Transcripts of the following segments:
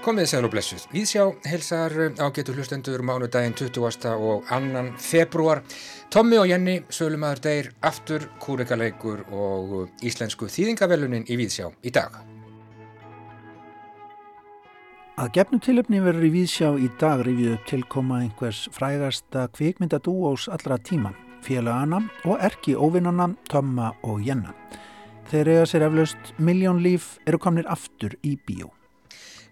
Komið sæl og blessuð. Víðsjá helsar ágetur hlustendur mánudaginn 20. og annan februar. Tommi og Jenny, sölumadur deyr, aftur, kúrikaleikur og íslensku þýðingavelunin í Víðsjá í dag. Að gefnu tilöfni verður í Víðsjá í dag rifið upp tilkoma einhvers frægasta kvikmyndadúós allra tíma, félagana og erki óvinnana Tomma og Jenna. Þeir eiga sér eflaust miljón líf eru komnir aftur í bíó.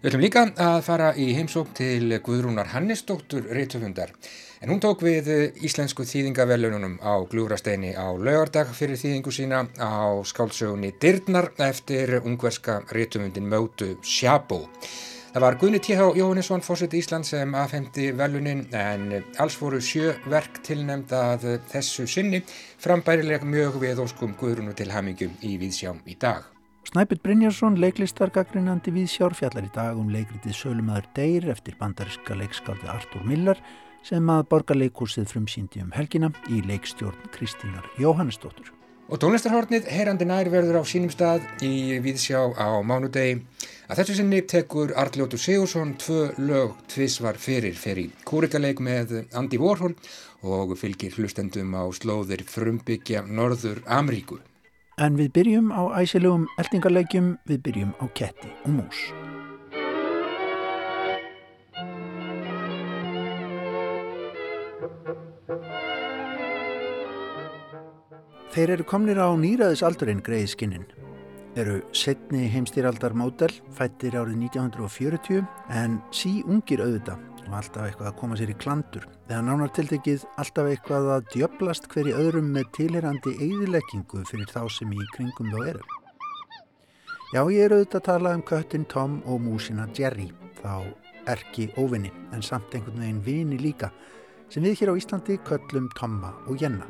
Við ætlum líka að fara í heimsók til Guðrúnar Hannesdóttur reytufundar en hún tók við íslensku þýðingavelununum á Glúrasteini á laugardag fyrir þýðingu sína á skálsögunni Dyrnar eftir ungverska reytufundin Mötu Sjabó. Það var Gunni T.H. Jóhannesson fórsett Ísland sem afhemdi velunin en alls voru sjö verk tilnemd að þessu sinni frambærileg mjög við óskum Guðrúnu til hamingum í Víðsjám í dag. Snæpit Brynjarsson, leiklistargagrinandi við sjárfjallar í dag um leikritið Sölumæður Deyr eftir bandariska leikskaldi Artur Millar sem að borgarleikursið frumsýndi um helgina í leikstjórn Kristínar Jóhannesdóttur. Og tónlistarhornið Heyrandi nær verður á sínum stað í Víðsjá á mánudegi. Að þessu sinni tekur Arljótur Sigursson tvö lög tvísvar fyrir fyrir kúrikaleik með Andi Vorhól og fylgir hlustendum á slóðir frumbyggja Norður Amríku. En við byrjum á æsilegum eldingarleikjum, við byrjum á ketti og mús. Þeir eru komnir á nýraðisaldurinn greiði skinninn. Eru setni heimstýraldar mótel, fættir árið 1940 en sí ungir auðvitað og alltaf eitthvað að koma sér í klandur eða nánartiltekið alltaf eitthvað að djöblast hverju öðrum með tilherandi eigðileggingu fyrir þá sem í kringum þá eru. Já, ég er auðvitað að tala um köttin Tom og músina Jerry, þá erki óvinni en samt einhvern veginn vini líka sem við hér á Íslandi köllum Tomma og Jenna.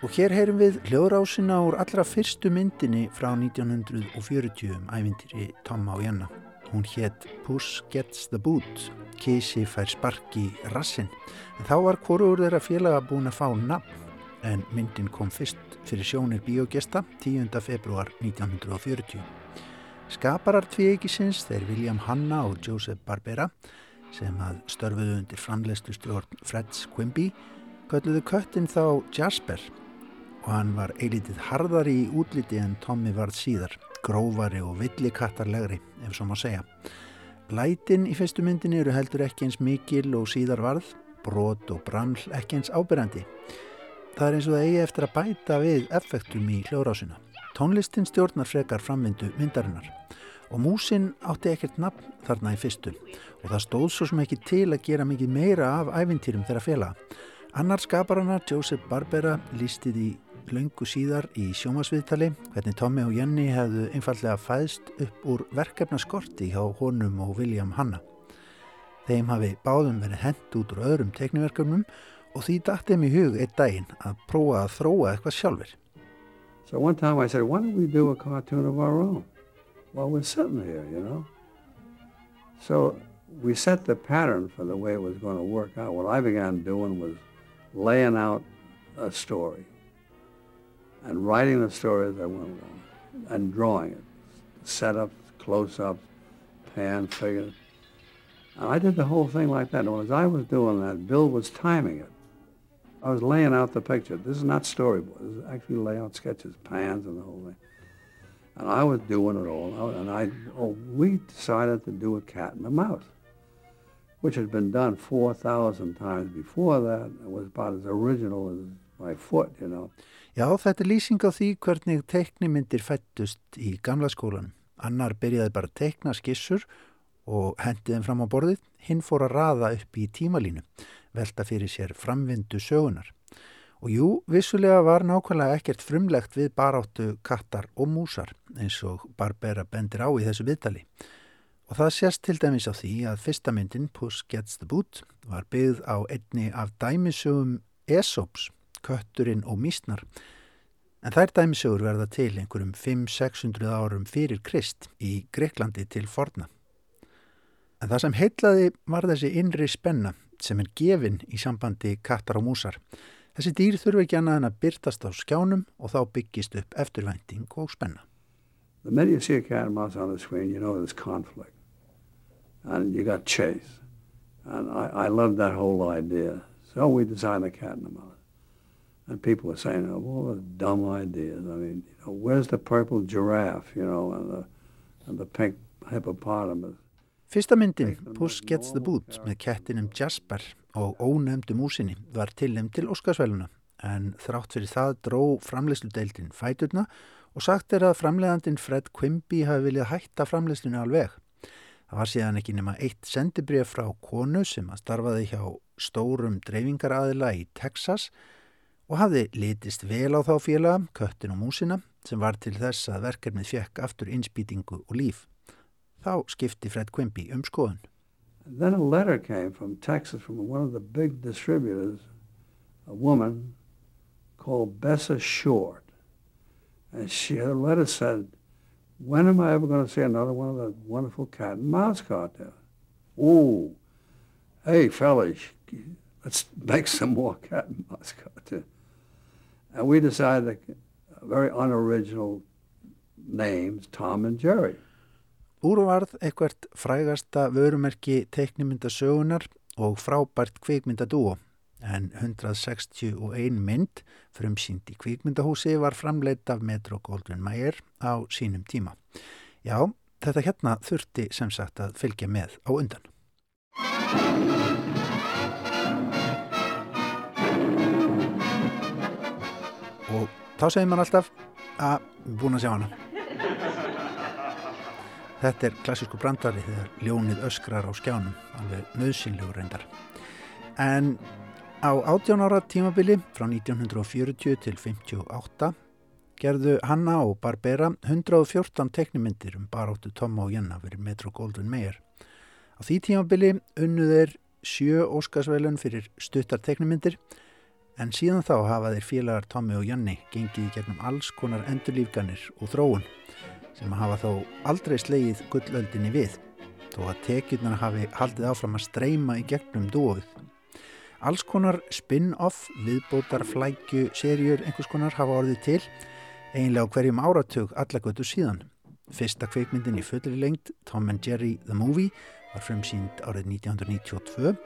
Og hér heyrum við hljóðrásina úr allra fyrstu myndinni frá 1940 um ævintýri Tomma og Janna. Hún hétt Puss Gets the Boot, Kísi fær sparki rassin. En þá var hvorur þeirra félaga búin að fá nafn en myndin kom fyrst fyrir sjónir bíógesta 10. februar 1940. Skaparar tvíegisins þeir William Hanna og Joseph Barbera sem að störfuðu undir framleistu stjórn Freds Quimby kölluðu köttin þá Jasper og hann var eilitið harðari í útliti en Tommy varð síðar, grófari og villikattarlegri, ef svo má segja. Lætin í fyrstu myndinni eru heldur ekki eins mikil og síðar varð, brot og brannl ekki eins ábyrjandi. Það er eins og það eigi eftir að bæta við effektum í hljóðrásina. Tónlistin stjórnar frekar framvindu myndarinnar og músin átti ekkert nafn þarna í fyrstu og það stóð svo sem ekki til að gera mikið meira af æfintýrum þeirra fjela. Annar skaparana, Joseph Barbera, lístið í laungu síðar í sjómasviðtali hvernig Tommy og Jenny hefðu einfallega fæðst upp úr verkefnaskorti hjá honum og William Hanna. Þeim hafi báðum verið hend út úr öðrum tekniverkefnum og því dætti þeim í hug einn daginn að prófa að þróa eitthvað sjálfur. So one time I said, why don't we do a cartoon of our own? Well, we're sitting here, you know. So we set the pattern for the way it was going to work out. What I began doing was laying out a story and writing the story I went along and drawing it. Setups, close-ups, pan, figures. And I did the whole thing like that. And as I was doing that, Bill was timing it. I was laying out the picture. This is not storyboard. This is actually layout sketches, pans and the whole thing. And I was doing it all. And I, oh, we decided to do a cat and a mouse, which had been done 4,000 times before that. It was about as original as my foot, you know. Já, þetta er lýsing á því hvernig teiknimyndir fættust í gamla skólanum. Annar byrjaði bara að teikna skissur og hendið þeim fram á borðið. Hinn fór að raða upp í tímalínu, velta fyrir sér framvindu sögunar. Og jú, vissulega var nákvæmlega ekkert frumlegt við baráttu kattar og músar eins og Barbera bendir á í þessu viðtali. Og það sést til dæmis á því að fyrsta myndin, Puss Gets the Boot, var byggð á einni af dæmisögum Esops kötturinn og mísnar. En þær dæmisögur verða til einhverjum 500-600 árum fyrir Krist í Greiklandi til forna. En það sem heitlaði var þessi innri spenna sem er gefin í sambandi kattar og músar. Þessi dýr þurfi ekki annað en að byrtast á skjánum og þá byggist upp eftirvænting og spenna. The minute you see a cat and mouse on the screen, you know there's conflict. And you got chase. And I, I love that whole idea. So we designed the cat and the mouse. And people were saying, oh, what dumb ideas. I mean, you know, where's the purple giraffe, you know, and the, and the pink hippopotamus? Fyrsta myndin, Puss Gets the Boot, með kettinum Jasper og ónefndu músinni var tilnefnd til Óskarsvæluna en þrátt fyrir það dró framleysludeildin fæturna og sagt er að framleiðandin Fred Quimby hafi viljað hætta framleyslinu alveg. Það var síðan ekki nema eitt sendibrið frá konu sem að starfaði hjá stórum dreifingaraðila í Texas og hafði litist vel á þá félaga, köttin og músina, sem var til þess að verkefnið fekk aftur innspýtingu og líf. Þá skipti Fred Quimby um skoðun. Then a letter came from Texas from one of the big distributors, a woman called Bessa Short. And she, her letter said, when am I ever going to see another one of the wonderful cat and mouse cartoons? Ooh, hey fellas, let's make some more cat and mouse cartoons. And we decided very unoriginal names, Tom and Jerry. Úrvarð eitthvert frægasta vörumerki teiknimyndasögunar og frábært kvikmyndadúo en 161 mynd frumsýnd í kvikmyndahúsi var framleitt af Metro Goldwyn Mayer á sínum tíma. Já, þetta hérna þurfti sem sagt að fylgja með á undan. Og þá segir mann alltaf að búin að sjá hana. Þetta er klassísku brandari þegar ljónið öskrar á skjánum, alveg nöðsynlegur reyndar. En á 18 ára tímabili frá 1940 til 58 gerðu Hanna og Barbera 114 teknimyndir um baróttu Tomma og Jenna fyrir Metro Goldwyn Mayer. Á því tímabili unnuðir sjö óskarsveilun fyrir stuttar teknimyndir en síðan þá hafa þeir félagar Tommi og Janni gengið gegnum alls konar endurlífganir og þróun sem hafa þó aldrei slegið gullöldinni við, þó að tekjurnar hafi haldið áfram að streyma í gegnum dóið. Alls konar spin-off, viðbótar, flækju, serjur, einhvers konar hafa orðið til, einlega á hverjum áratug allagötu síðan. Fyrsta kveikmyndin í fullri lengt, Tom and Jerry the Movie, var fremsýnd árið 1992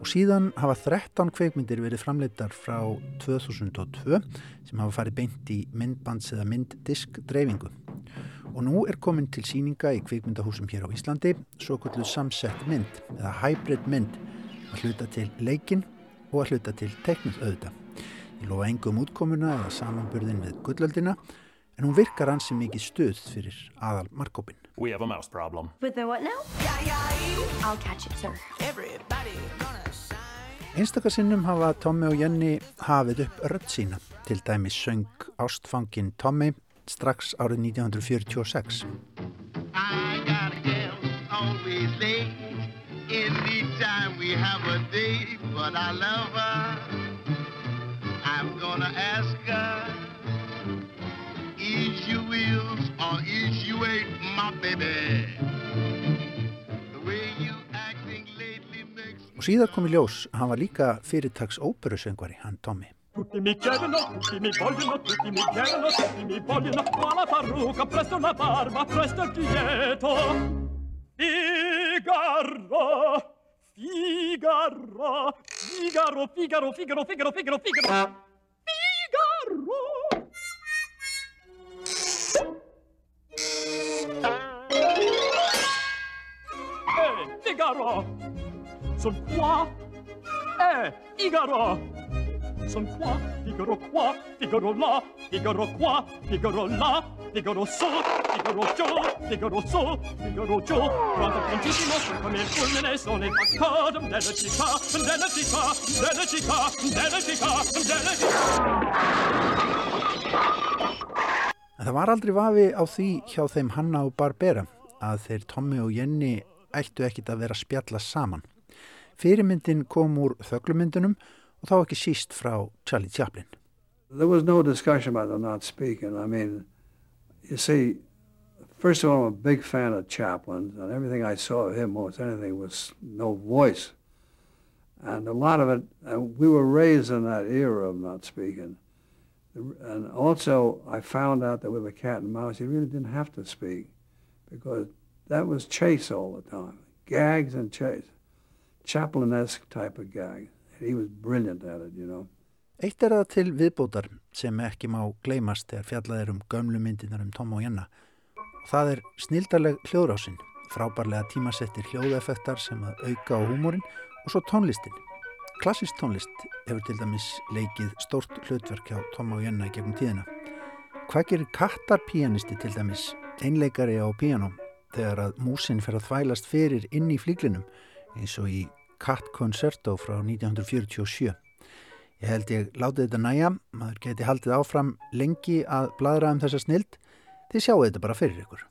og síðan hafa 13 kveikmyndir verið framleitar frá 2002 sem hafa farið beint í myndbands eða mynddisk dreifingu og nú er komin til síninga í kvikmyndahúsum hér á Íslandi svo kvöldu samsett mynd eða hybrid mynd að hluta til leikin og að hluta til teknuð auðda. Ég lofa engum útkomuna eða samanburðin við gullöldina en hún virkar hansi mikið stuð fyrir aðal markkópin. We have a mouse problem. With the what now? I'll catch it, sir. Einstakasinnum hafa Tommi og Jenny hafið upp rödd sína. Til dæmis söng ástfangin Tommi strax árið 1946. Anytime we have a day, but I love her. I'm gonna ask her, is you wills or is you ain't my baby? Síðar kom í ljós, hann var líka fyrirtags óperusöngvari, hann Tommy. Tutti mi chiedono, tutti mi vogliono, tutti mi chiedono, tutti Son qua. Eh, Figaro. Son qua, Figaro qua, Figaro là, Figaro qua, Figaro là, Figaro so, Figaro giù, Figaro so, Figaro giù. Quanto prontissimo sono come il fulmine, sono il baccadum della città, della città, della città, della città, della città. Það var aldrei vafi á því hjá þeim Hanna og Barbera að þeir Tommi og Jenny ættu ekkit að vera spjalla saman. Fyrirmyndin kom úr þöglumyndunum og þá ekki síst frá Charlie Chaplin. There was no discussion about not speaking. I mean, you see, first of all, I'm a big fan of Chaplin, and everything I saw of him, than anything, was no voice. And a lot of it, we were raised in that era of not speaking. And also, I found out that with a cat and mouse, you really didn't have to speak because that was chase all the time. Gags and chase. Chaplin-esque type of gag. He was brilliant at it, you know. Eitt er það til viðbótar sem ekki má gleymast þegar fjallað er um gömlu myndinar um Tom og Janna. Það er snildarleg hljóðrásinn, frábærlega tímasettir hljóðeffektar sem að auka á húmórin og svo tónlistin. Klassist tónlist hefur til dæmis leikið stórt hlutverk hjá Tom og Janna í gegnum tíðina. Hvað gerir kattarpíanisti til dæmis einleikari á píanóm þegar að músin fer að þvælast fyrir inn í flíklinum eins og í Cat Concerto frá 1947. Ég held ég látið þetta næja, maður geti haldið áfram lengi að bladra um þessa snild, þið sjáu þetta bara fyrir ykkur.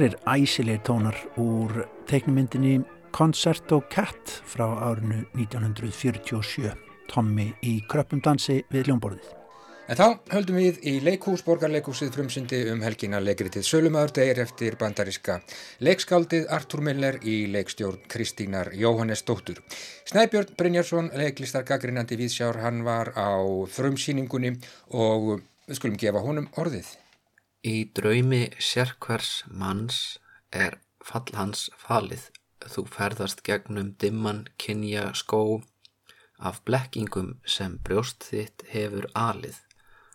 Nokkrir æsilegir tónar úr teiknumyndinni Concerto Cat frá árinu 1947, Tommy í kröppumdansi við ljónborðið. En þá höldum við í leikús, borgarleikúsið frumsyndi um helgina leikritið Sölumöður degir eftir bandariska leikskaldið Artur Miller í leikstjórn Kristínar Jóhannes Dóttur. Snæbjörn Brynjarsson, leiklistar gaggrinandi viðsjár, hann var á frumsýningunni og við skulum gefa honum orðið. Í draumi sérkvers manns er fall hans falið. Þú ferðast gegnum dimman kynja skó af blekkingum sem brjóst þitt hefur alið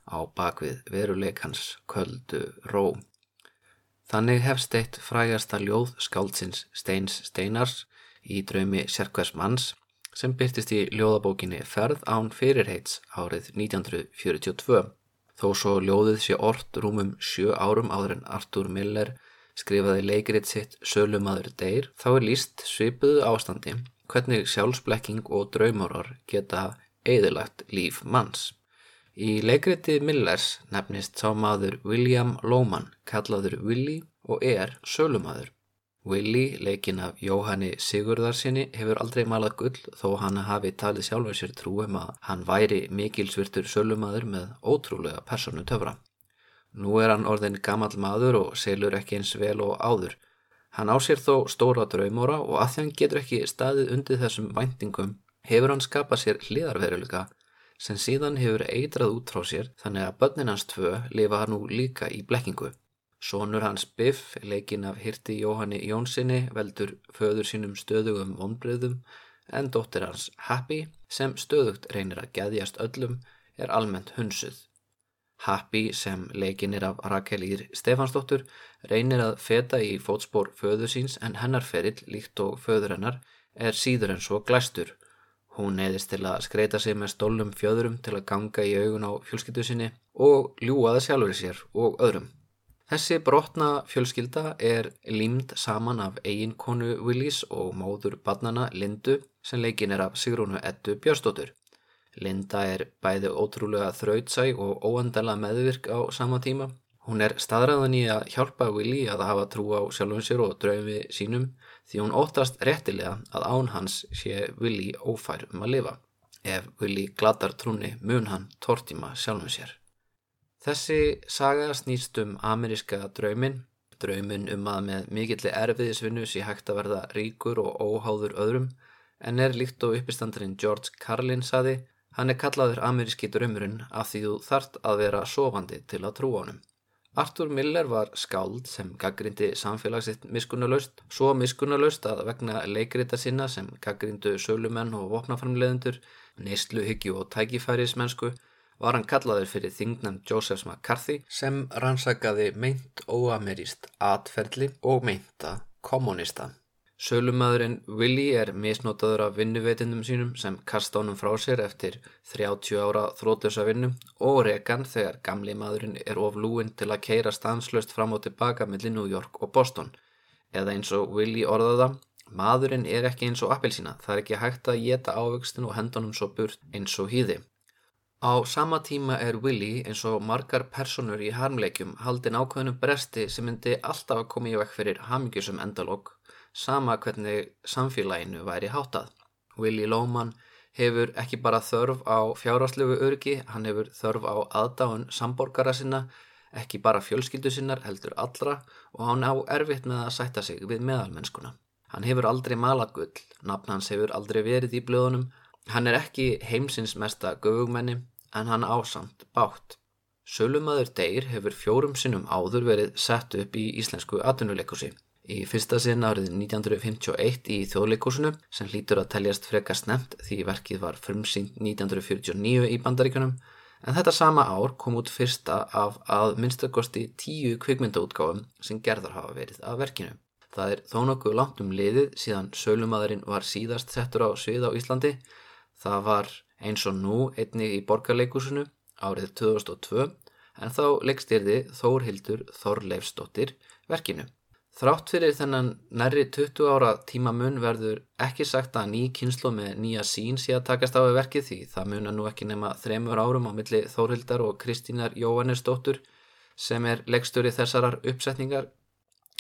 á bakvið veruleikans köldu ró. Þannig hefst eitt frægasta ljóð skáldsins Steins Steinars í draumi sérkvers manns sem byrtist í ljóðabókinni Ferð án fyrirheits árið 1942. Þó svo ljóðið sé orrt rúmum sjö árum áður en Artur Miller skrifaði leikrit sitt Sölumadur deyr, þá er líst svipuðu ástandi hvernig sjálfsblekking og draumórar geta eðilagt líf manns. Í leikriti Millers nefnist sá maður William Loman, kallaður Willi og er sölumadur. Willi, leikin af Jóhanni Sigurðarsinni, hefur aldrei malað gull þó hann hafi talið sjálfur sér trúum að hann væri mikilsvirtur sölumadur með ótrúlega personu töfra. Nú er hann orðin gammal maður og selur ekki eins vel og áður. Hann á sér þó stóra draumóra og að því hann getur ekki staðið undir þessum væntingum hefur hann skapað sér hliðarveruleika sem síðan hefur eitrað út frá sér þannig að börnin hans tvö lifa nú líka í blekkingu. Sónur hans Biff, leikinn af hirti Jóhanni Jónssoni, veldur föður sínum stöðugum vonbröðum en dóttir hans Happy, sem stöðugt reynir að geðjast öllum, er almennt hunsuð. Happy, sem leikinn er af Rakel Ír Stefansdóttur, reynir að feta í fótspór föður síns en hennar ferill, líkt og föður hennar, er síður en svo glæstur Hún neyðist til að skreita sig með stólnum fjöðurum til að ganga í augun á fjölskyldu sinni og ljúaða sjálfur sér og öðrum. Þessi brotna fjölskylda er límd saman af eiginkonu Willys og móður badnana Lindu sem leikin er af Sigrúnu Eddu Björnsdóttur. Linda er bæði ótrúlega þrautsæg og óandala meðvirk á sama tíma. Hún er staðræðan í að hjálpa Willy að hafa trú á sjálfum sér og draumi sínum því hún óttast réttilega að án hans sé Willi ófær um að lifa. Ef Willi gladar trúni mun hann tortíma sjálfum sér. Þessi saga snýst um ameríska draumin, draumin um að með mikilli erfiðisvinnu sé hægt að verða ríkur og óháður öðrum, en er líkt og uppistandurinn George Carlin saði, hann er kallaður ameríski draumurinn af því þú þart að vera sofandi til að trúa honum. Artur Miller var skáld sem gaggrindi samfélagsitt miskunnalaust, svo miskunnalaust að vegna leikrita sinna sem gaggrindu sölumenn og vopnaframleðendur, neysluhyggju og tækifærismennsku var hann kallaður fyrir þingnan Josephs McCarthy sem rannsakaði meint óameríst atferðli og meinta kommunista. Sölumæðurinn Willi er misnotaður af vinnuveitindum sínum sem kasta honum frá sér eftir 30 ára þrótlösa vinnu og rekan þegar gamli maðurinn er of lúin til að keira stanslöst fram og tilbaka millir New York og Boston. Eða eins og Willi orðaða, maðurinn er ekki eins og appelsína, það er ekki hægt að geta ávöxtin og hendunum svo burt eins og hýði. Á sama tíma er Willi eins og margar personur í harmleikjum haldin ákveðnum bresti sem myndi alltaf að koma í vekk fyrir hamingjusum endalók sama hvernig samfélaginu væri hátað. Willi Lóman hefur ekki bara þörf á fjárháslegu örgi, hann hefur þörf á aðdáðun samborgara sinna, ekki bara fjölskyldu sinnar heldur allra og hann á erfitt með að sætta sig við meðalmennskuna. Hann hefur aldrei malað gull, nafn hans hefur aldrei verið í blöðunum, hann er ekki heimsins mesta göfugmenni en hann ásamt bátt. Sölumadur Deyr hefur fjórum sinnum áður verið sett upp í íslensku atvinnuleikusi. Í fyrsta sinn árið 1951 í þjóðleikúsinu sem hlýtur að teljast frekar snemt því verkið var frumsýnt 1949 í bandaríkunum en þetta sama ár kom út fyrsta af að minnstakosti tíu kvikmyndaútgáfum sem gerðar hafa verið af verkinu. Það er þó nokkuð langt um liðið síðan sölumadurinn var síðast settur á svið á Íslandi. Það var eins og nú einni í borgarleikúsinu árið 2002 en þá leikstyrði Þórhildur Þorleifsdóttir verkinu. Þrátt fyrir þennan nærri 20 ára tímamun verður ekki sagt að ný kynslu með nýja sín sé að takast á við verkið því það muna nú ekki nema þremur árum á milli Þórhildar og Kristínar Jóhannesdóttur sem er leggstöri þessarar uppsetningar.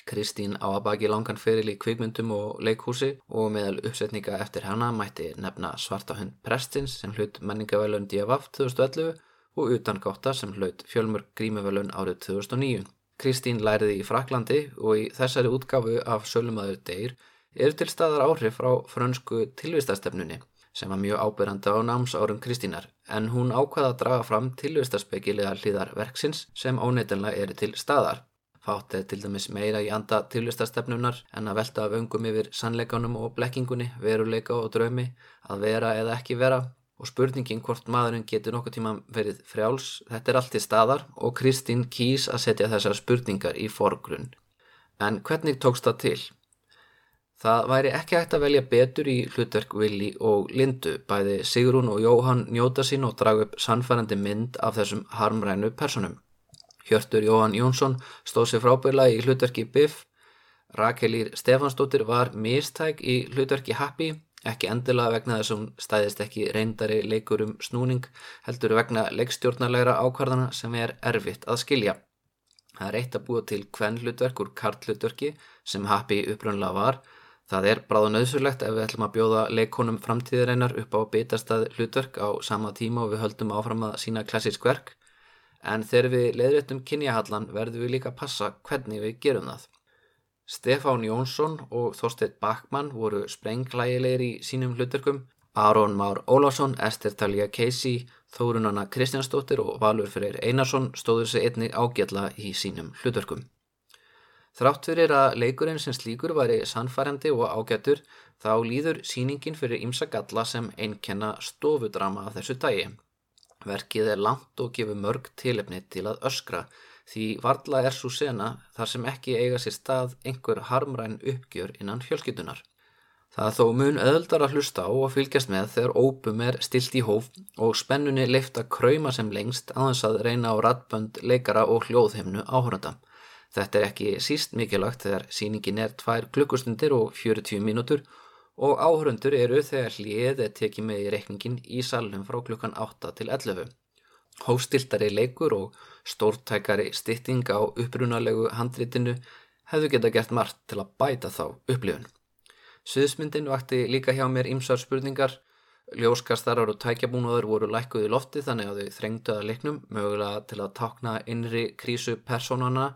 Kristín á að baki langan feril í kvikmyndum og leikhúsi og meðal uppsetninga eftir hana mætti nefna Svartahund Prestins sem hlut menningavelun DFF 2011 og Utan Gáta sem hlut Fjölmur Grímuvelun árið 2009. Kristín læriði í Fraklandi og í þessari útgafu af Sölumæður Deyr er til staðar áhrif frá frönsku tilvistastefnunni sem var mjög ábyrrandi á náms árum Kristínar en hún ákvaða að draga fram tilvistaspekilega hlýðar verksins sem óneitanlega eru til staðar. Fátt er til dæmis meira í anda tilvistastefnunar en að velta af öngum yfir sannleikanum og blekkingunni, veruleika og draumi, að vera eða ekki vera og spurningin hvort maðurinn getur nokkuð tíma verið frjáls, þetta er allt í staðar og Kristín kýs að setja þessar spurningar í forgrunn. En hvernig tókst það til? Það væri ekki hægt að velja betur í hlutverk Vili og Lindu, bæði Sigrún og Jóhann njóta sín og draga upp sannfærandi mynd af þessum harmrænu personum. Hjörtur Jóhann Jónsson stóð sér frábæla í hlutverki Biff, Rakelír Stefansdóttir var mistæk í hlutverki Happy ekki endilega vegna þess að hún stæðist ekki reyndari leikur um snúning heldur vegna leikstjórnarlegra ákvarðana sem er erfitt að skilja. Það er eitt að búa til hvern hlutverk úr karlhlutverki sem Happy uppröndilega var. Það er bráðu nöðsurlegt ef við ætlum að bjóða leikonum framtíðireinar upp á bitastað hlutverk á sama tíma og við höldum áfram að sína klassísk verk. En þegar við leiðréttum kynjahallan verðum við líka að passa hvernig við gerum það. Stefán Jónsson og Þorstedt Bakmann voru sprenglægilegir í sínum hlutverkum. Aron Már Ólásson, Ester Talja Casey, Þórunana Kristjánsdóttir og Valur Freyr Einarsson stóður sig einnig ágjalla í sínum hlutverkum. Þrátt fyrir að leikurinn sem slíkur væri sannfærandi og ágættur þá líður síningin fyrir ymsa galla sem einnkenna stofudrama af þessu dagi. Verkið er langt og gefur mörg tilefni til að öskra því varla er svo sena þar sem ekki eiga sér stað einhver harmræn uppgjör innan fjölskytunar. Það þó mun öðuldar að hlusta á og fylgjast með þegar ópum er stilt í hóf og spennunni leift að krauma sem lengst aðeins að reyna á ratbönd, leikara og hljóðheimnu áhörnda. Þetta er ekki síst mikilvægt þegar síningin er 2 klukkustundir og 40 mínútur og áhörndur eru þegar hlið er tekið með í reikningin í salunum frá klukkan 8 til 11. Hóstiltari leikur og stórtækari stytting á upprunalegu handritinu hefðu geta gert margt til að bæta þá upplifun. Suðsmyndin vakti líka hjá mér ymsar spurningar, ljóskastarar og tækjabúnaður voru lækkuði lofti þannig að þau þrengdu að leiknum, mögulega til að takna innri krísu personana,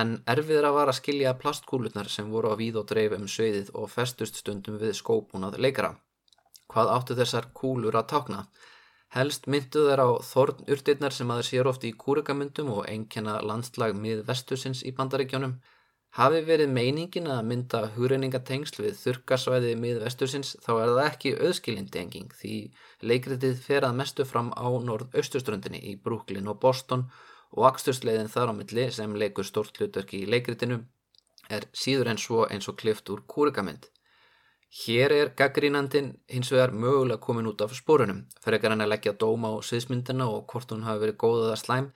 en erfiðra var að skilja plastkúlutnar sem voru á víð og dreif um sveiðið og festust stundum við skóbúnað leikara. Hvað áttu þessar kúlur að takna? Helst myndu þær á þornurtirnar sem aður sér oft í kúrekamundum og einnkjana landslag mið vestusins í bandaríkjónum. Hafi verið meiningin að mynda hugreiningatengsl við þurkasvæði mið vestusins þá er það ekki auðskilindi enging því leikritið fer að mestu fram á norð-austuströndinni í Brooklyn og Boston og axtursleiðin þar á milli sem leikur stort hlutverki í leikritinu er síður en svo eins og klift úr kúrikamind. Hér er gaggrínandin hins vegar mögulega komin út af spórunum, fyrir hann að leggja dóma á sviðsmyndina og hvort hún hafi verið góð eða slæm,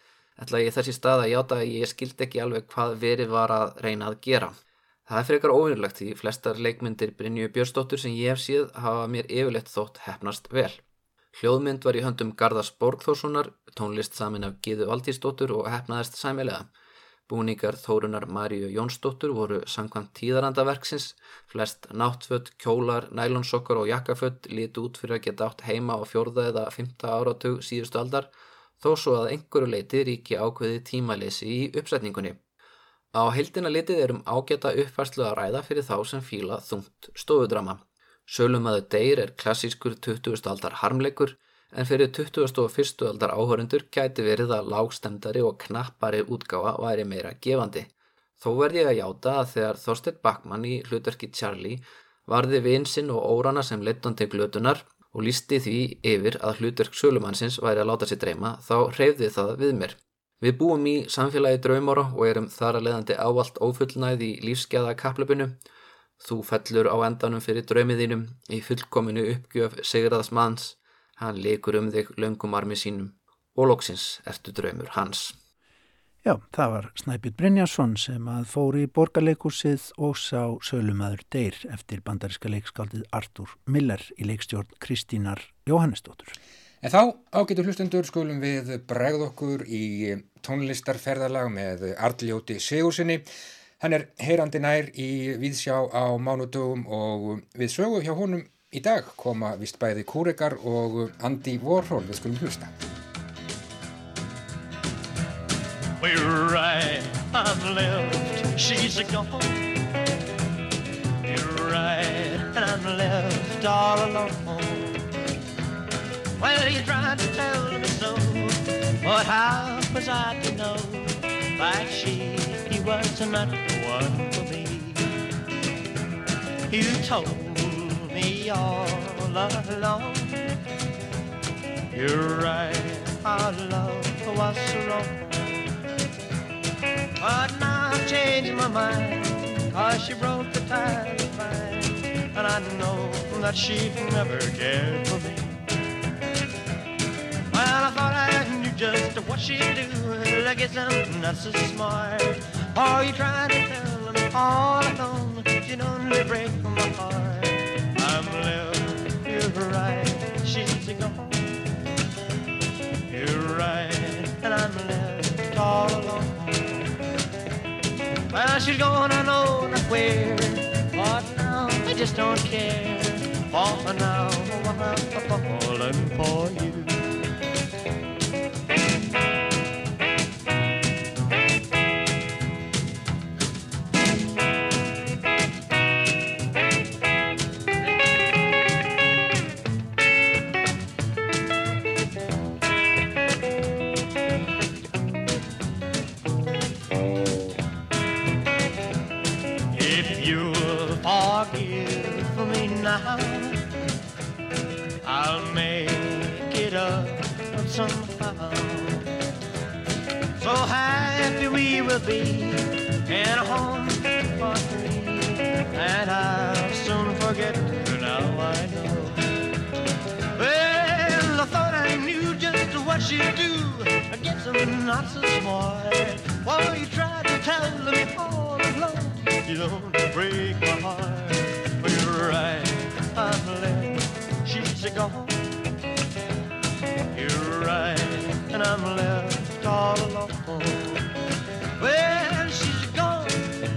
ætla ég þessi stað að játa að ég skildi ekki alveg hvað verið var að reyna að gera. Það er fyrir ekkar óvinnulegt því flestar leikmyndir Brynju Björnsdóttur sem ég hef síð hafa mér yfirleitt þótt hefnast vel. Hljóðmynd var í höndum Garðars Borgþórssonar, tónlist samin af Gíðu Valdísdóttur og hefnaðist sæmilega. Búningar Þórunar Maríu Jónsdóttur voru samkvæmt tíðarandaverksins, flest náttfött, kjólar, nælonsokkar og jakkafött líti út fyrir að geta átt heima á fjórða eða fymta áratug síðustu aldar, þó svo að einhverju leiti ríki ákveði tímalesi í uppsetningunni. Á heildina litið erum ágæta uppfærslu að ræða fyrir þá sem fíla þungt stofudrama. Sölumæðu Deyr er klassískur 20. aldar harmleikur, en fyrir 21. aldar áhörundur gæti verið að lágstemdari og knappari útgáfa væri meira gefandi. Þó verði ég að játa að þegar Þorstein Backmann í hlutverki Charlie varði vinsinn og órana sem leittondi glötunar og lísti því yfir að hlutverk sölumannsins væri að láta sér dreyma þá hreyfði það við mér. Við búum í samfélagi draumóra og erum þar að leiðandi ávalt ófullnæð í lífskeða kaplöpinu. Þú fellur á endanum fyrir draumiðínum í fullkominu uppgjöf Sigurðas manns Hann leikur um þig löngum armi sínum og loksins ertu draumur hans. Já, það var Snæpjur Brynjarsson sem að fóri í borgarleikursið og sá Sölumæður Deyr eftir bandariska leikskaldið Artur Miller í leikstjórn Kristínar Jóhannesdóttur. En þá ágetur hlustendur skulum við bregð okkur í tónlistarferðarlag með Arljóti Sigursinni. Hann er heyrandi nær í Víðsjá á mánudögum og við sögum hjá honum Í dag koma vist bæði Kúrikar og Andy Warhol við skulum hlusta. We're right on left, she's a gone. You're right and left all alone. Well, you tried to tell me so But how was I to know? Like she, he was not the one for me. You told me all along. You're right, our love was wrong. But now I've changed my mind, cause she broke the tie of mine. And I know that she'd never cared for me. Well, I thought I knew just what she'd do. I guess I'm not so smart. Are you trying to tell me all alone? You'd only break my heart right, she's gone. You're right, and I'm left all alone. Well, she's gone, I know not where. What now? I just don't care. For now, I'm falling for you. now. I'll make it up somehow. So happy we will be in a home for three, and I'll soon forget. Now I know. Well, I thought I knew just what you do. I guess I'm not so smart. Why well, you try to tell me all along? You don't break my heart. You're right, and I'm left all alone. Well, she's gone,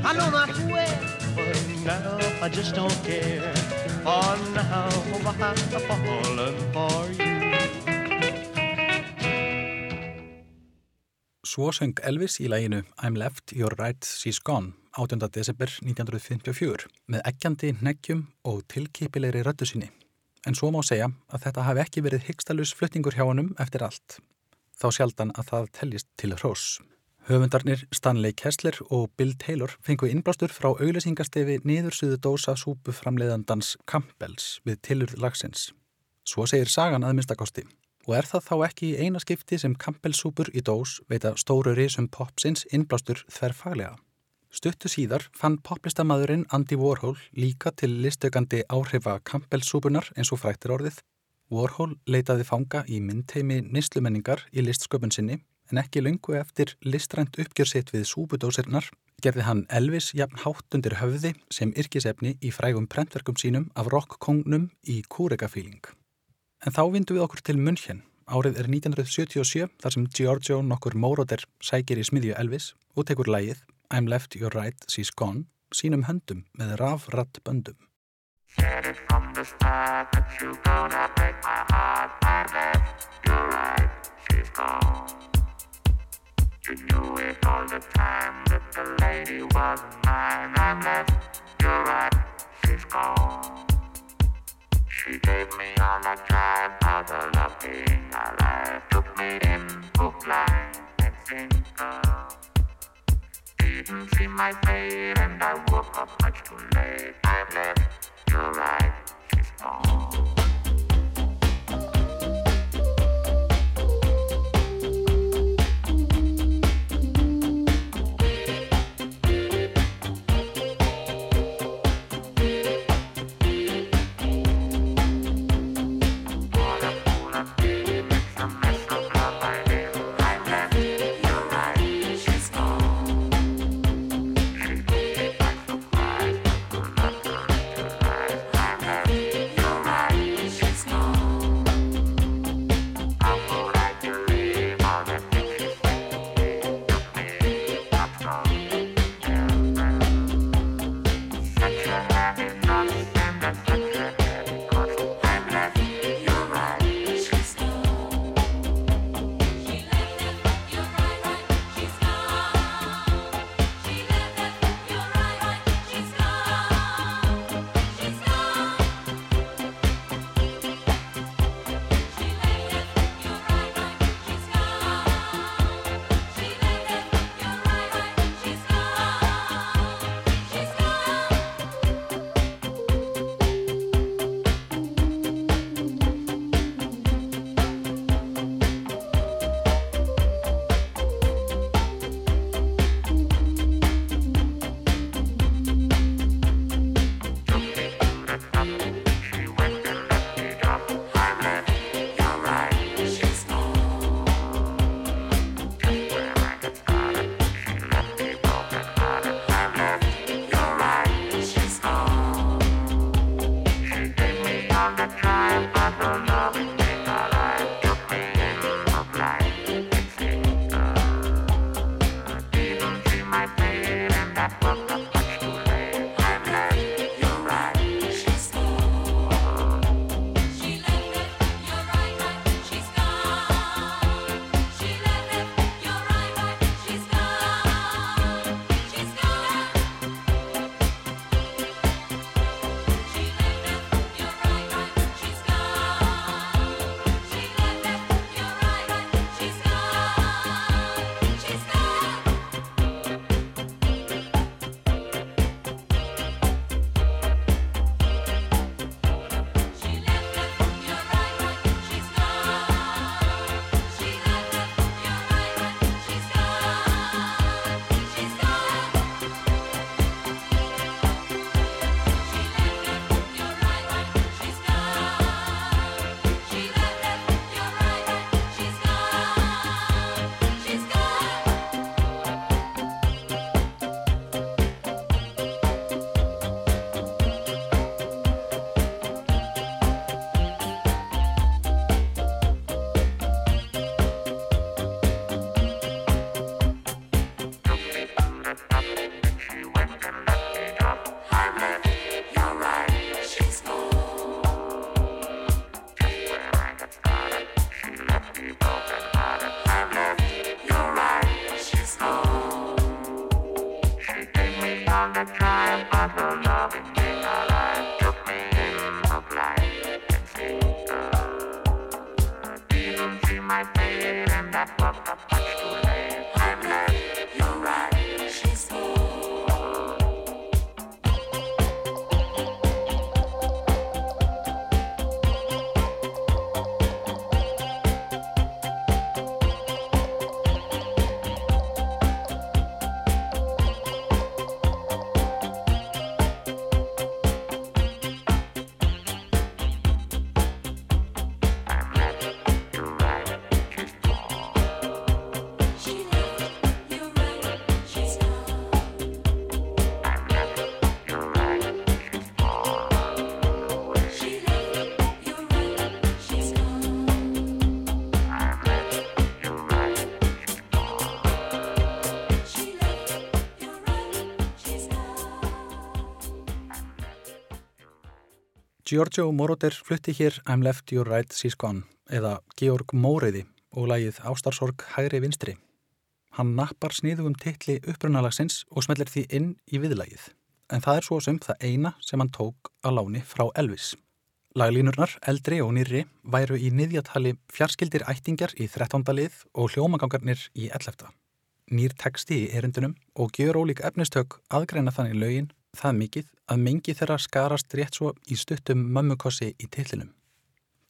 I know not where, but now I just don't care. For now, I'm falling for you. Svo söng Elvis í læginu I'm Left, You're Right, She's Gone 8. desember 1954 með ekkjandi, neggjum og tilkipilegri röttu sinni. En svo má segja að þetta hafi ekki verið hygstalus flutningur hjá hannum eftir allt. Þá sjaldan að það teljist til hrós. Höfundarnir Stanley Kessler og Bill Taylor fengu innblástur frá auglýsingastefi niðursuðu dósa súpu framleiðandans Campbells við tilurð lagsins. Svo segir sagan að minnstakosti. Og er það þá ekki í eina skipti sem kampelsúpur í dós veita stóru risum popsins innblástur þverfaglega. Stuttu síðar fann poplistamæðurinn Andy Warhol líka til listaukandi áhrifa kampelsúpunar eins og fræktir orðið. Warhol leitaði fanga í myndteimi nýstlumenningar í listsköpun sinni en ekki lungu eftir listrænt uppgjörsitt við súpudósirnar gerði hann Elvis jafn hátt undir höfði sem yrkisefni í frægum prentverkum sínum af rock-kongnum í Kúrega-fíling. En þá vindu við okkur til München. Árið er 1977 þar sem Giorgio nokkur móróter sækir í smiðju Elvis og tekur lægið I'm left, you're right, she's gone sínum höndum með rafratt böndum. You knew it all the time that the lady wasn't mine I'm left, you're right, she's gone She gave me all the time, all the loving I life Took me in, hook, line, and sinker didn't see my fate and I woke up much too late. I left, you're right, she's gone. Giorgio Moroder flutti hér I'm left your right, she's gone eða Georg Móriði og lagið Ástarsorg hægri vinstri. Hann nappar sniðugum titli upprunalagsins og smellir því inn í viðlagið. En það er svo sem það eina sem hann tók að láni frá Elvis. Laglínurnar, eldri og nýri, væru í niðjatali fjarskildir ættingar í 13. lið og hljómagangarnir í 11. Nýr teksti í erindunum og gjör ólík efnistök aðgreina þannig lögin það mikið að mengi þeirra skarast rétt svo í stuttum mömmukossi í tillinum.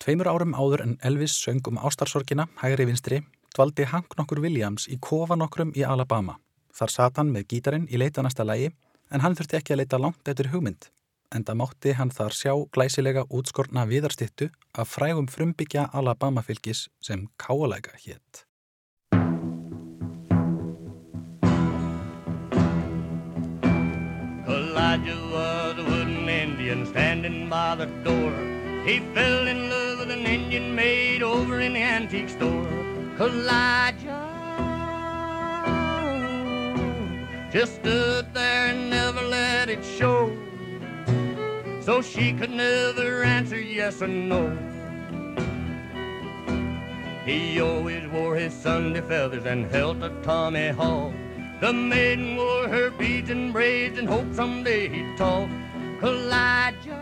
Tveimur árum áður en Elvis söng um ástarsorgina, hægri vinstri, dvaldi Hank nokkur Williams í kofa nokkrum í Alabama. Þar sat hann með gítarin í leitanasta lægi en hann þurfti ekki að leita langt eftir hugmynd. En það mátti hann þar sjá glæsilega útskorna viðarstittu af frægum frumbyggja Alabama fylgis sem káalæga hétt. Elijah was a wooden Indian standing by the door. He fell in love with an Indian maid over in the antique store. Elijah just stood there and never let it show. So she could never answer yes or no. He always wore his Sunday feathers and held a Tommy Hawk. The maiden wore her beads and braids and hoped someday he'd talk. Elijah,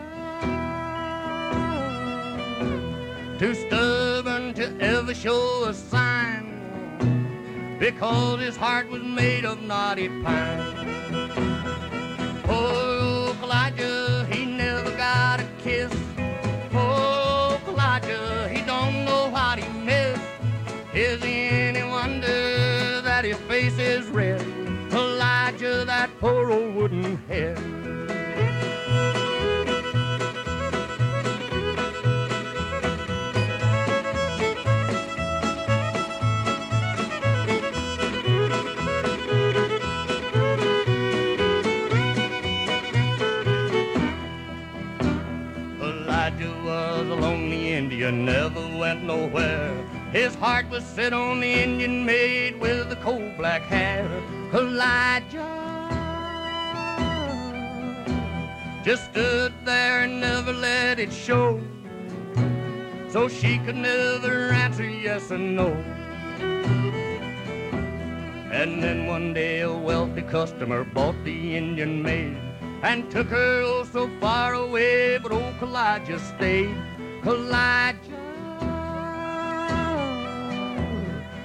too stubborn to ever show a sign, because his heart was made of knotty pine. Poor face? Elijah, that poor old wooden head. Elijah was a lonely Indian, never went nowhere. His heart was set on the Indian maid with the coal black hair. Elijah just stood there and never let it show. So she could never answer yes or no. And then one day a wealthy customer bought the Indian maid and took her oh so far away, but old Elijah stayed. Elijah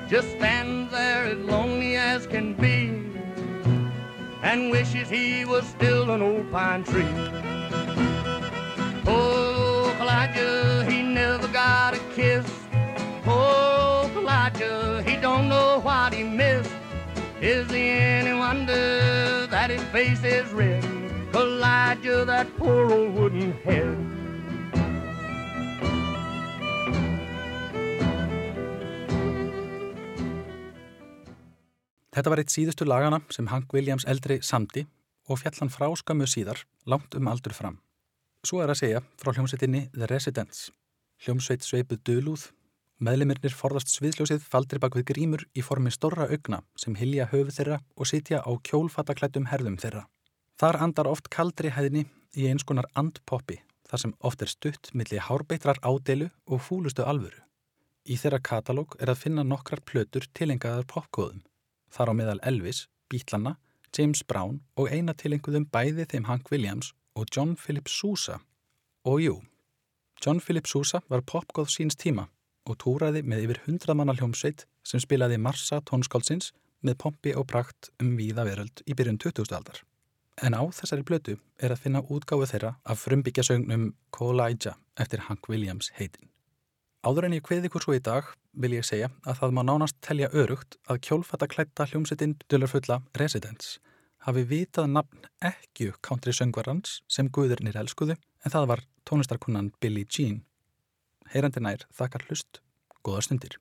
just stands there as lonely as can be and wishes he was still an old pine tree. Oh, Elijah, he never got a kiss. Oh, Elijah, he don't know what he missed. Is he any wonder that his face is red? Elijah, that poor old wooden head. Þetta var eitt síðustu lagana sem Hank Williams eldri samdi og fjallan frá skömmu síðar langt um aldur fram. Svo er að segja frá hljómsveitinni The Residents. Hljómsveit sveipuð dölúð, meðlemirnir forðast sviðsljósið faldri bak við grímur í formi storra augna sem hilja höfu þeirra og sitja á kjólfattaklættum herðum þeirra. Þar andar oft kaldri hæðni í eins konar andpoppi þar sem oft er stutt milli hárbeitrar ádelu og fúlustu alvöru. Í þeirra katalóg er að finna nokkrar plötur tilengaðar popkóðum. Þar á meðal Elvis, Beatlana, James Brown og eina tilenguðum bæði þeim Hank Williams og John Philip Sousa. Og jú, John Philip Sousa var popgóð síns tíma og túraði með yfir hundramanna hljómsveit sem spilaði Marsa tónskálsins með pompi og prakt um víða veröld í byrjun 2000. aldar. En á þessari blötu er að finna útgáfu þeirra af frumbyggja sögnum Kolaija eftir Hank Williams heitin. Áður en ég kveði ykkur svo í dag vil ég segja að það má nánast telja örugt að kjólfattaklætta hljómsetinn dölurfulla Residents hafi vitað nafn ekki country söngvarans sem guðurnir elskuðu en það var tónlistarkunnan Billie Jean. Heyrandi nær þakkar hlust, góða stundir.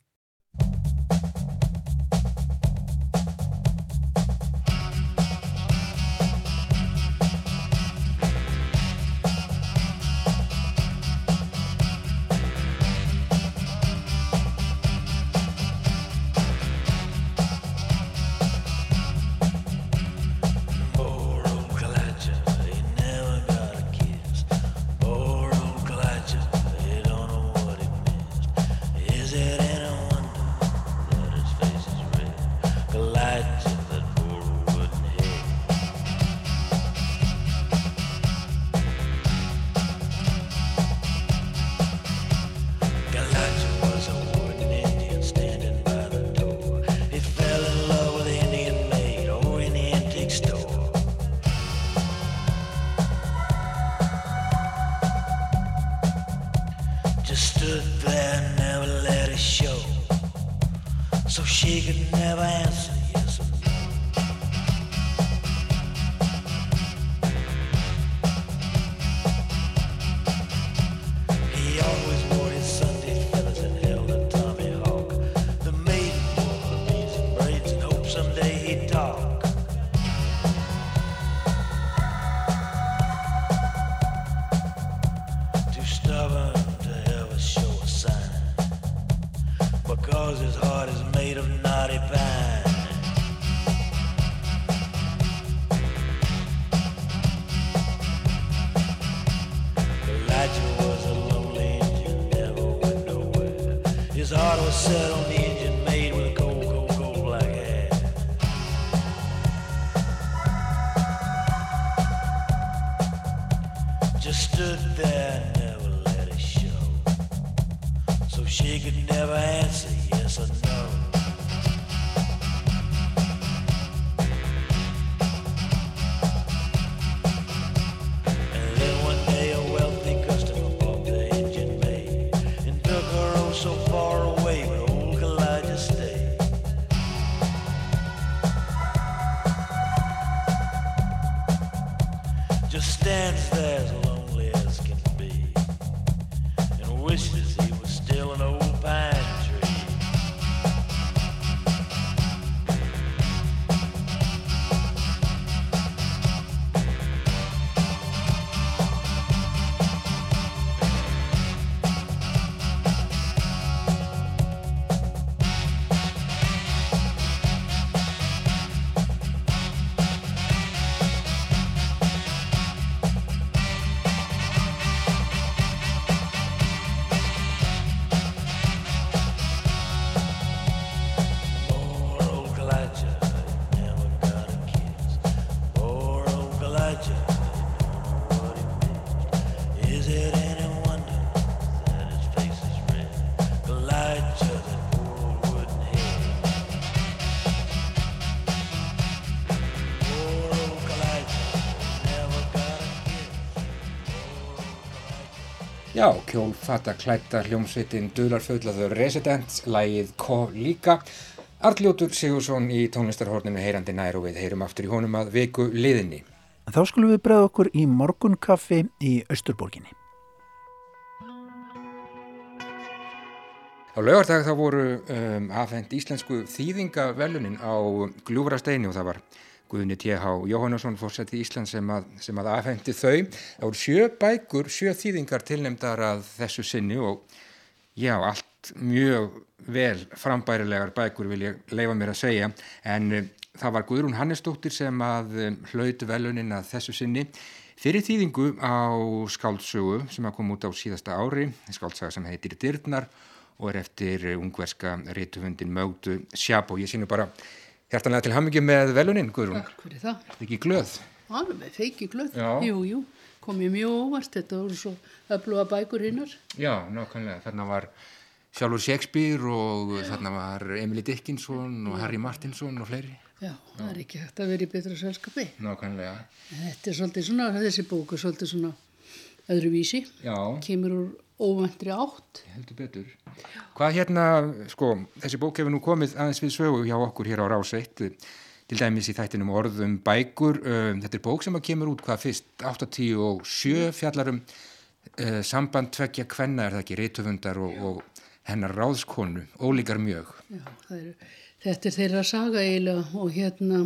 His heart was set on the Já, kjólfata klætta hljómsveitin Dularfullaður Residents, lægið Ko líka. Arljótur Sigursson í tónlistarhorninu heyrandi nær og við heyrum aftur í honum að viku liðinni. Þá skulum við bregða okkur í morgunkaffi í Östurborginni. Á laugardag þá voru um, afhend íslensku þýðingavelunin á Gljúfrasteini og það var Guðni T.H. Jóhannesson fórseti Íslands sem að, sem að afhendi þau. Það voru sjö bækur, sjö þýðingar tilnemdar að þessu sinni og já, allt mjög vel frambærilegar bækur vil ég leifa mér að segja en um, það var Guðrún Hannesdóttir sem að um, hlaut velunin að þessu sinni fyrir þýðingu á skáldsögu sem að koma út á síðasta ári, skáldsaga sem heitir Dyrnar og er eftir ungverska reytufundin Mögdu Sjabo. Ég sínu bara hjartanlega til hamingi með velunin, Guðrún. Takk fyrir það. Er ekki glöð? Alveg feiki glöð. Já. Jú, jú, kom ég mjög óvart. Þetta voru svo öfluga bækur hinnar. Já, nákvæmlega. Þarna var sjálfur Shakespeare og þarna var Emily Dickinson og Harry Martinson og fleiri. Já, það er ekki hægt að vera í betra selskapi. Nákvæmlega. Þetta er svolítið svona, þessi bók er svolítið svona öðruvísi. Já, Kemur úr óvæntri átt. heldur betur. Hvað hérna, sko, þessi bók hefur nú komið aðeins við sögu hjá okkur hér á Rás 1, til dæmis í þættinum orðum bækur. Þetta er bók sem að kemur út hvað fyrst, 87 fjallarum uh, samband tveggja kvenna er það ekki, reytufundar og, og hennar ráðskonu, ólíkar mjög. Já, er, þetta er þeirra saga eiginlega og hérna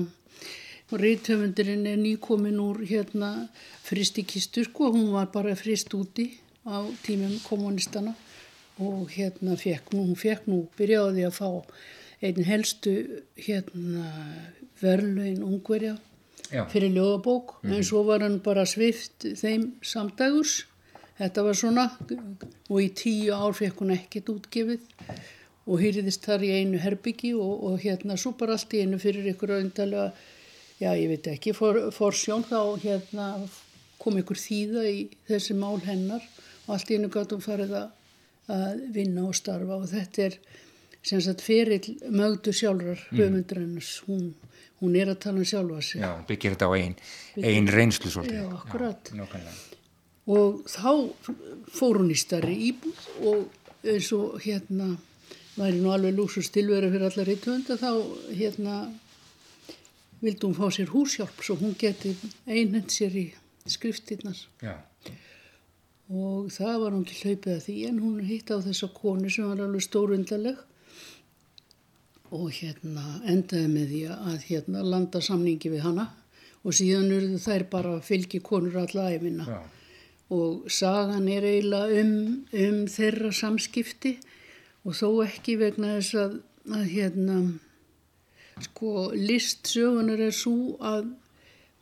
og reythöfundurinn er nýkomin úr hérna frist í kistu sko, hún var bara frist úti á tímum kommunistana og hérna fekk nú, hún fekk nú, byrjaði að fá einn helstu hérna verðlaun ungverja Já. fyrir ljóðabók en svo var hann bara svift þeim samdægurs. Þetta var svona og í tíu ár fekk hún ekkert útgefið og hýrðist þar í einu herbyggi og, og hérna svo bara allt í einu fyrir ykkur öndalega já ég veit ekki, for, forsjón þá hérna kom ykkur þýða í þessi mál hennar og allt í einu gátt hún farið að, vinna og starfa og þetta er sem sagt ferill mögdu sjálfrar höfundrennus, hún, hún er að tala um sjálfa sig Já, byggir þetta á ein, ein reynslu svolítið. Já, akkurat. Nákvæmlega. og þá fór hún í starri íbúð og eins og hérna væri nú alveg lúsus tilvera fyrir alla reytuunda þá hérna vildi hún fá sér húsjálp svo hún geti einhend sér í skriftirnar Já, og það var hún ekki hlaupið að því en hún hitt á þessa konu sem var alveg stórundarleg. Og hérna endaði með því að hérna landa samningi við hana. Og síðan urðu þær bara fylgi konur alla æfina já, og sagan er eiginlega um, um þeirra samskipti. Og þó ekki vegna þess að, að hérna sko list sögunar er svo að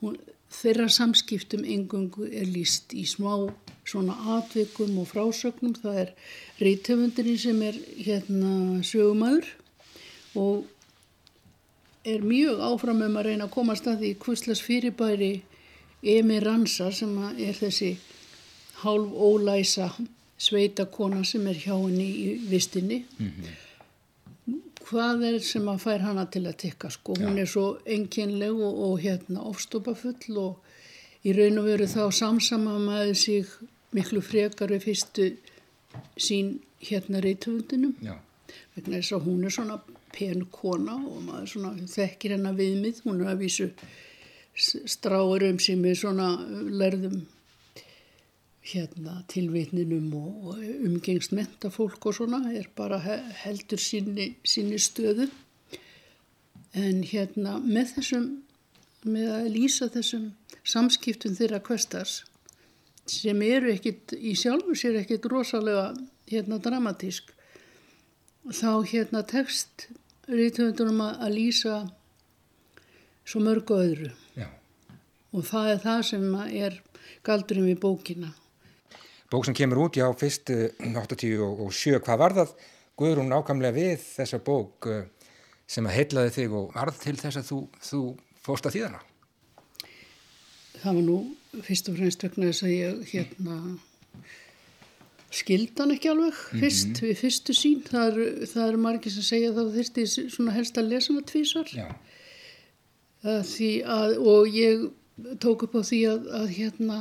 hún, þeirra samskiptum engungu er list í smá svona atvikum og frásögnum það er reytöfundurinn sem er hérna sögumæður og er mjög áfram um að reyna að komast að því hvuslas fyrirbæri Emi Ransa sem er þessi hálf ólæsa sveitakona sem er hjá henni í vistinni. Hvað er sem að fær hana til að tikka sko? Hún er svo enginleg og, og hérna ofstopafull og í raun og veru þá samsama maður sig miklu frekar við fyrstu sín hérna reytöfundinum vegna þess að hún er svona pen kona og maður svona þekkir hennar viðmið, hún er að vísu s- stráir um sig með svona lærðum hérna tilvitninum og, og umgengst mentafólk og svona er bara he- heldur sinni, sinni stöðu. En hérna með þessum með að lýsa þessum samskiptum þeirra kvestars sem eru ekkit í sjálfu sér ekkit rosalega hérna dramatísk þá hérna tekst reythöfundunum að, lýsa svo mörgu öðru já. og það er það sem er galdurinn við bókina. Bók sem kemur út, já, fyrst eh, 87, hvað var það Guðrún nákvæmlega við þessa bók eh, sem að heillaði þig og varð til þess að þú, þú fórst að þýðana? Það var nú fyrst og fremst vegna þess að ég hérna skildan ekki alveg fyrst, við fyrstu sín. Það eru, það eru margir sem segja að það þyrsti svona helst að lesa hana tvísar. Að að, og ég tók upp á því að, að hérna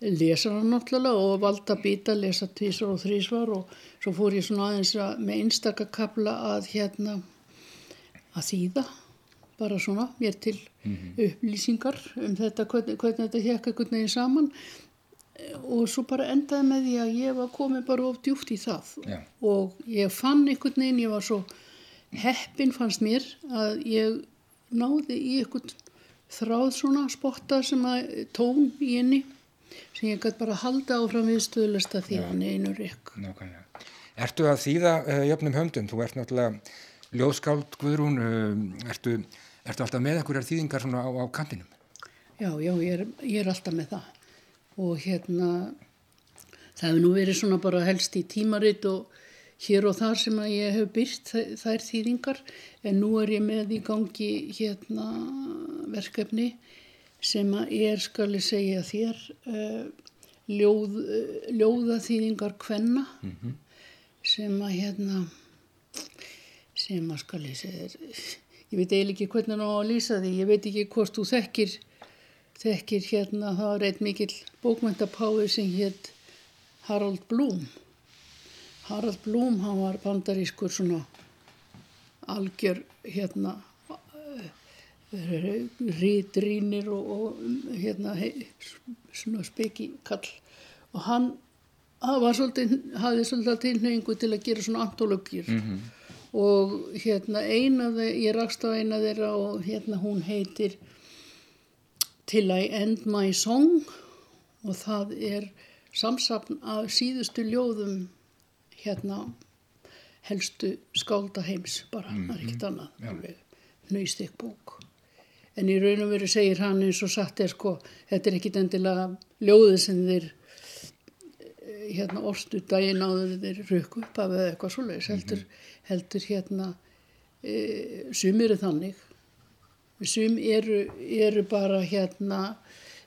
lesa hann náttúrulega og valda að býta, lesa tvísvar og þrísvar og svo fór ég svona aðeins að, með einstaka kapla að hérna að þýða bara svona mér til upplýsingar um þetta, hvernig, hvernig þetta hekka einhvern veginn saman og svo bara endaði með því að ég var komið bara of djúpt í það Já. og ég fann einhvern veginn, ég var svo heppin fannst mér að ég náði í einhvern þráð svona spotta sem að tón í henni sem ég gæti bara halda áfram við stöðlasta því hann einu rekk. nákvæmlega. Ertu að þýða uh, jöfnum höndum? Þú ert náttúrulega ljóðskáld Guðrún, uh, ertu, ertu alltaf með einhverjar þýðingar svona á, á kantinum? Já, já, ég er, ég er alltaf með það. Og hérna það hefur nú verið svona bara helst í tímarit og hér og þar sem að ég hef byrt þ- þær þýðingar. En nú er ég með í gangi hérna verkefni sem að er, skal ég segja þér, uh, ljóð, uh, ljóðaþýðingar kvenna. Sem að hérna, sem að skal ég segja þér, ég veit eiginlega ekki hvernig hann á að lýsa því, ég veit ekki hvort þú þekkir, þekkir hérna, það var eitt mikill bókmyndapái sem hétt Harald Blum. Harald Blum, hann var bandarískur svona algjör hérna rítrínir og, og hérna hei, svona speki kall og hann hann var svolítið, hafði svolítið tilhengu til að gera svona antologir og hérna eina þeir, ég rakst á eina þeirra og hérna hún heitir Till I End My Song. Og það er samsapn af síðustu ljóðum hérna helstu skálda heims bara, það er ekkert annað alveg nöystik bók. En í raun og veru segir hann eins og satt er sko, þetta er ekkit endilega ljóðið sem þeir hérna orstu daginn áður þeir rökku upp af eða eitthvað svoleiðis heldur, heldur hérna e, sumir er þannig. Sum eru, eru bara hérna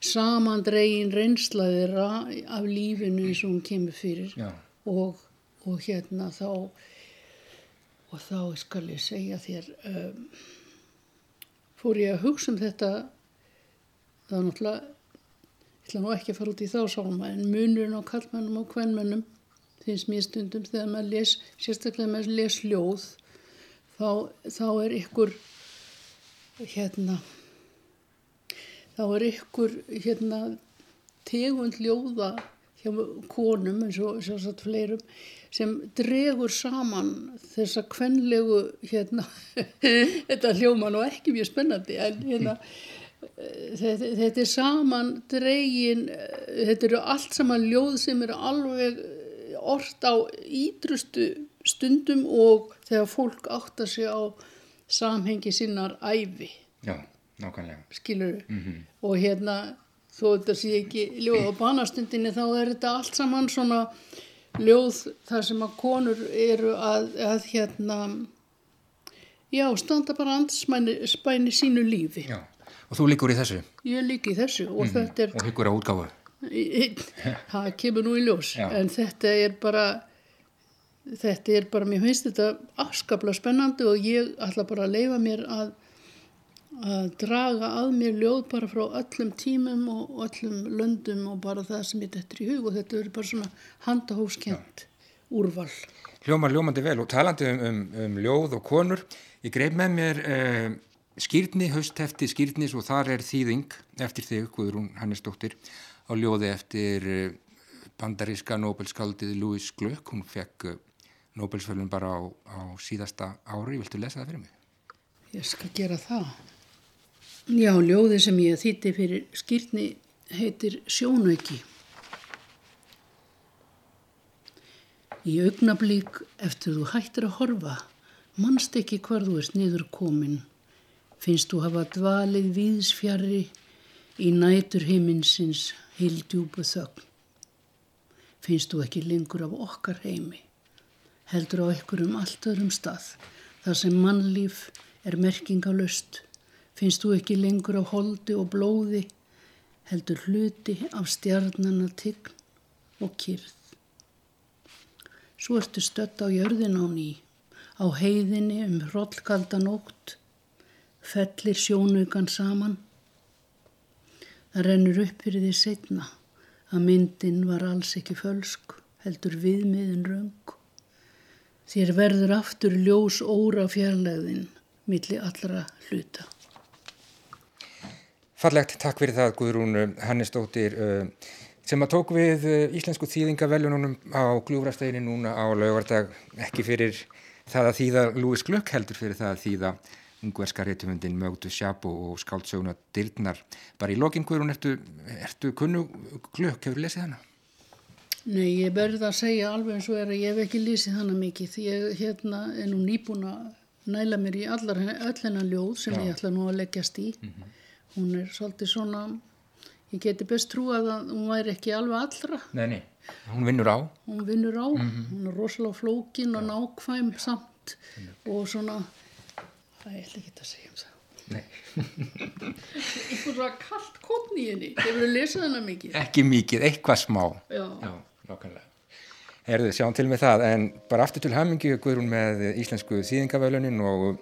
samandregin reynslaðira af lífinu eins og hún kemur fyrir og, og hérna þá og þá skal ég segja þér um, fór ég að hugsa um þetta það er náttúrulega ætla nú ekki að fara út í þá sálma en munurinn á kallmennum og kvennmennum finnst mér stundum þegar maður les, sérstaklega maður les ljóð, þá, þá er ykkur, hérna, þá er ykkur, hérna, tegund ljóða hjá konum eins og sérstaklega fleirum sem dregur saman þessa kvenlegu, hérna, þetta hljóma nú ekki mjög spennandi, en hérna, þetta, þetta er saman dregin, þetta eru allt saman ljóð sem eru alveg orrt á ídrustu stundum og þegar fólk áttar sig á samhengi sinnar æfi, Já, nákvæmlega. skilur og hérna, þó þetta sé ekki ljóð á banastundinni, þá er þetta allt saman svona ljóð þar sem að konur eru að, að hérna, já, standa bara andsmæni spæni sínu lífi. Já, og þú líkur í þessu Ég líki þessu og þetta er, og hyggur á útgáfu. það kemur nú í ljós, Já. en þetta er bara, þetta er bara, mér finnst þetta afskaplega spennandi og ég ætla bara að leifa mér að, að draga að mér ljóð bara frá öllum tímum og öllum löndum og bara það sem ég dettur í hug og þetta er bara svona handahóskent úrval. Hljómar ljómandi vel og talandi um, um, um ljóð og konur. Ég greip með mér uh, skýrni, hausthefti skýrnis og þar er þýðing eftir þig, Guðrún Hannesdóttir, á ljóði eftir uh, bandaríska Nobelskaldið Louis Glöck. Hún fekk uh, Nobelsfjölun bara á, á síðasta ári. Viltu lesa það fyrir mig? Ég skal gera það. Já, ljóði sem ég þýtti fyrir skýrni heitir Sjónauki. Í augnablík eftir þú hættir að horfa, mannst ekki hvar þú ert niður komin. Finnst þú hafa dvalið víðsfjarri í nætur heiminsins heildjúbu þögn. Finnst þú ekki lengur af okkar heimi, heldur á ekkurum allt öðrum stað, þar sem mannlíf er merkingalöst. Finnst þú ekki lengur á holdi og blóði, heldur hluti af stjarnana tign og kyrð. Svo ertu stött á jörðin á ný, á heiðinni um hrollkalda nótt, fellir sjónugan saman. Það rennur upp fyrir því setna að myndin var alls ekki fölsk, heldur viðmiðin röng. Þér verður aftur ljós óra fjarlæðin milli allra hluta. Fallegt, takk fyrir það Guðrún Hannesdóttir uh, sem að tók við uh, íslensku þýðingaveljunum á gljúfrasteginni núna á laugardag ekki fyrir það að þýða Lúis Glökk heldur fyrir það að þýða ungverska reytumundin Mögdu Sjabo og skáldsöguna Dyrnar. Bara í lokin Guðrún, ertu, ertu kunnu Glökk, hefur lesið hana? Nei, ég verði að segja alveg eins og er að ég hef ekki lýsið hana mikið ég hérna er nú nýbúin að næla mér í allar, öll hennar ljóð sem Já. ég ætla nú að leggjast í. Hún er svolítið svona, ég geti best trúað að hún væri ekki alveg allra. Nei, nei. Hún vinnur á. Hún vinnur á, hún er rosalega flókin og nákvæm samt og svona, það ég ætla ekki að segja um það. Nei. Eitthvað svona kallt kotn í henni, hefur þú lesið hana mikið? Ekki mikið, eitthvað smá. Já. Já, nákvæmlega. Herðu, sjáum til með það, en bara aftur til hamingi Guðrún með íslensku þýðingavölunin og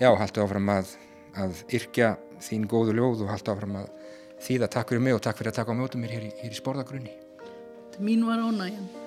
já, haltu áfram að, að yrkja þín góðu ljóð og haltu áfram að þýða takk fyrir mig og takk fyrir að taka á mjótum mér hér í, hér í sporðagrunni. Mín var ánægjan.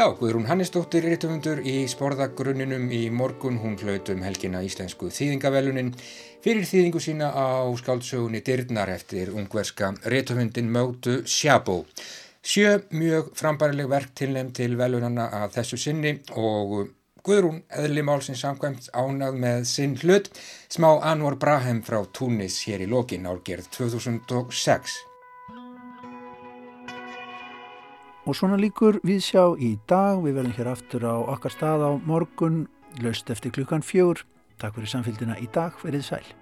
Já, Guðrún Hannesdóttir rítumundur í sporðagrunninum í morgun. Hún hlaut um helgina íslensku þýðingavelunin fyrir þýðingu sína á skáldsögunni Dyrnar eftir ungverska rítumundin Mögdu Sjabó. Sjö mjög frambærileg verk tilnefn til velunana að þessu sinni og Guðrún eðli málsins samkvæmt ánað með sinn hlut smá Anwar Brahem frá Túnis hér í lokin árgerð 2006. Og svona líkur við sjá í dag, við verðum hér aftur á okkar stað á morgun, löst eftir klukkan fjögur. Takk fyrir samfélgina í dag, verið sæl.